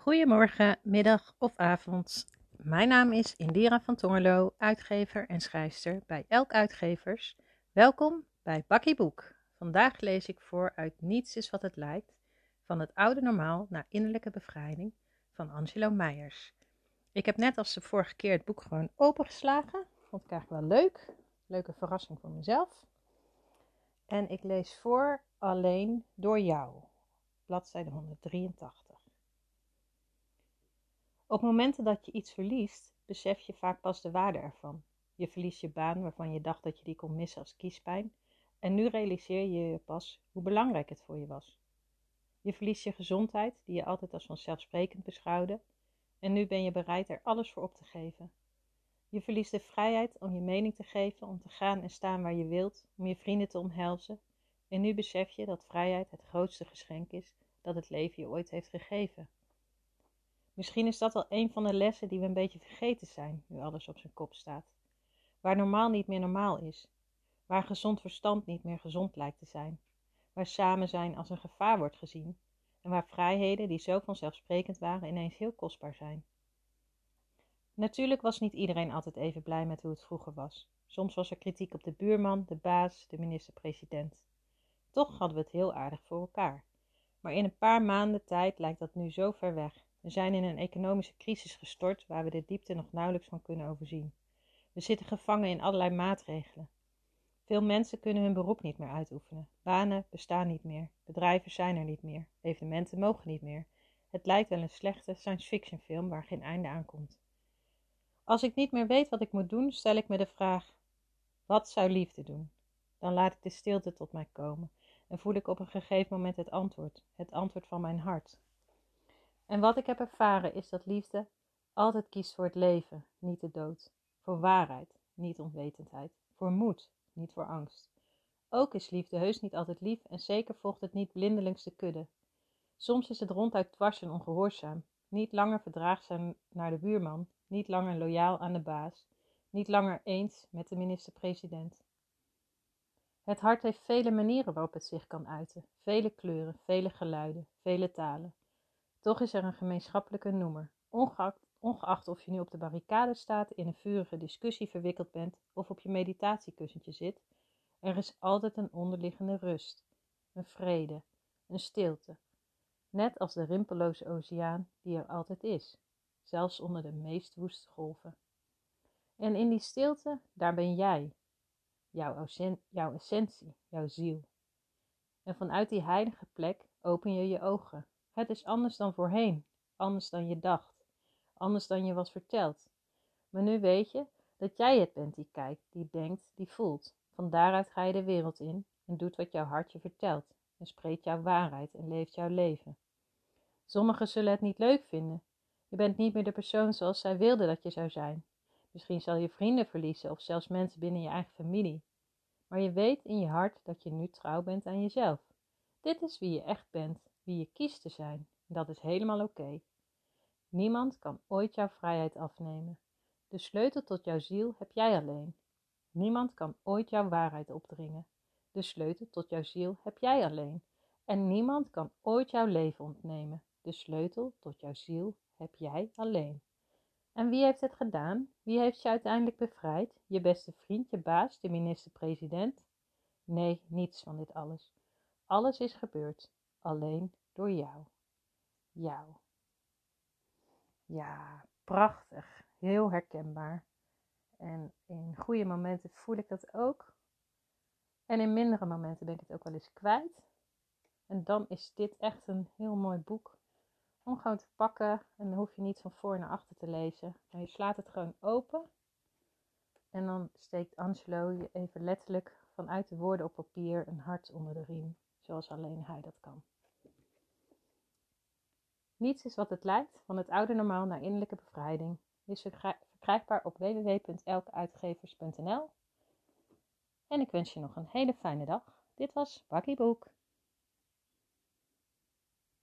Goedemorgen, middag of avond. Mijn naam is Indira van Tongerlo, uitgever en schrijfster bij Elk Uitgevers. Welkom bij Bakkie Boek. Vandaag lees ik voor uit Niets is wat het lijkt, van het oude normaal naar innerlijke bevrijding van Angelo Meijers. Ik heb net als de vorige keer het boek gewoon opengeslagen. Vond ik eigenlijk wel leuk. Leuke verrassing voor mezelf. En ik lees voor Alleen door jou, bladzijde 183. Op momenten dat je iets verliest, besef je vaak pas de waarde ervan. Je verliest je baan waarvan je dacht dat je die kon missen als kiespijn. En nu realiseer je je pas hoe belangrijk het voor je was. Je verliest je gezondheid, die je altijd als vanzelfsprekend beschouwde. En nu ben je bereid er alles voor op te geven. Je verliest de vrijheid om je mening te geven, om te gaan en staan waar je wilt, om je vrienden te omhelzen. En nu besef je dat vrijheid het grootste geschenk is dat het leven je ooit heeft gegeven. Misschien is dat wel een van de lessen die we een beetje vergeten zijn, nu alles op zijn kop staat. Waar normaal niet meer normaal is. Waar gezond verstand niet meer gezond lijkt te zijn. Waar samen zijn als een gevaar wordt gezien. En waar vrijheden die zo vanzelfsprekend waren ineens heel kostbaar zijn. Natuurlijk was niet iedereen altijd even blij met hoe het vroeger was. Soms was er kritiek op de buurman, de baas, de minister-president. Toch hadden we het heel aardig voor elkaar. Maar in een paar maanden tijd lijkt dat nu zo ver weg we zijn in een economische crisis gestort waar we de diepte nog nauwelijks van kunnen overzien. We zitten gevangen in allerlei maatregelen. Veel mensen kunnen hun beroep niet meer uitoefenen. Banen bestaan niet meer. Bedrijven zijn er niet meer. Evenementen mogen niet meer. Het lijkt wel een slechte science fiction film waar geen einde aan komt. Als ik niet meer weet wat ik moet doen, stel ik me de vraag: wat zou liefde doen? Dan laat ik de stilte tot mij komen en voel ik op een gegeven moment het antwoord, het antwoord van mijn hart. En wat ik heb ervaren is dat liefde altijd kiest voor het leven, niet de dood. Voor waarheid, niet onwetendheid. Voor moed, niet voor angst. Ook is liefde heus niet altijd lief en zeker volgt het niet blindelings de kudde. Soms is het ronduit dwars en ongehoorzaam, niet langer verdraagzaam naar de buurman, niet langer loyaal aan de baas, niet langer eens met de minister-president. Het hart heeft vele manieren waarop het zich kan uiten, vele kleuren, vele geluiden, vele talen. Toch is er een gemeenschappelijke noemer, ongeacht, ongeacht of je nu op de barricade staat, in een vurige discussie verwikkeld bent of op je meditatiekussentje zit, er is altijd een onderliggende rust, een vrede, een stilte, net als de rimpelloze oceaan die er altijd is, zelfs onder de meest woeste golven. En in die stilte, daar ben jij, jouw, jouw essentie, jouw ziel. En vanuit die heilige plek open je je ogen het is anders dan voorheen, anders dan je dacht, anders dan je was verteld. Maar nu weet je dat jij het bent die kijkt, die denkt, die voelt. Van daaruit ga je de wereld in en doet wat jouw hart je vertelt en spreekt jouw waarheid en leeft jouw leven. Sommigen zullen het niet leuk vinden. Je bent niet meer de persoon zoals zij wilden dat je zou zijn. Misschien zal je vrienden verliezen of zelfs mensen binnen je eigen familie. Maar je weet in je hart dat je nu trouw bent aan jezelf. Dit is wie je echt bent wie je kiest te zijn. Dat is helemaal oké. Niemand kan ooit jouw vrijheid afnemen. De sleutel tot jouw ziel heb jij alleen. Niemand kan ooit jouw waarheid opdringen. De sleutel tot jouw ziel heb jij alleen. En niemand kan ooit jouw leven ontnemen. De sleutel tot jouw ziel heb jij alleen. En wie heeft het gedaan? Wie heeft je uiteindelijk bevrijd? Je beste vriend, je baas, de minister-president? Nee, niets van dit alles. Alles is gebeurd, alleen door jou. Jou. Ja, prachtig. Heel herkenbaar. En in goede momenten voel ik dat ook. En in mindere momenten ben ik het ook wel eens kwijt. En dan is dit echt een heel mooi boek om gewoon te pakken. En dan hoef je niet van voor naar achter te lezen. Maar je slaat het gewoon open. En dan steekt Angelo je even letterlijk vanuit de woorden op papier een hart onder de riem. Zoals alleen hij dat kan. Niets is wat het lijkt, van het oude normaal naar innerlijke bevrijding. Is verkrijgbaar op www.elkeuitgevers.nl. En ik wens je nog een hele fijne dag. Dit was Bakkie Boek.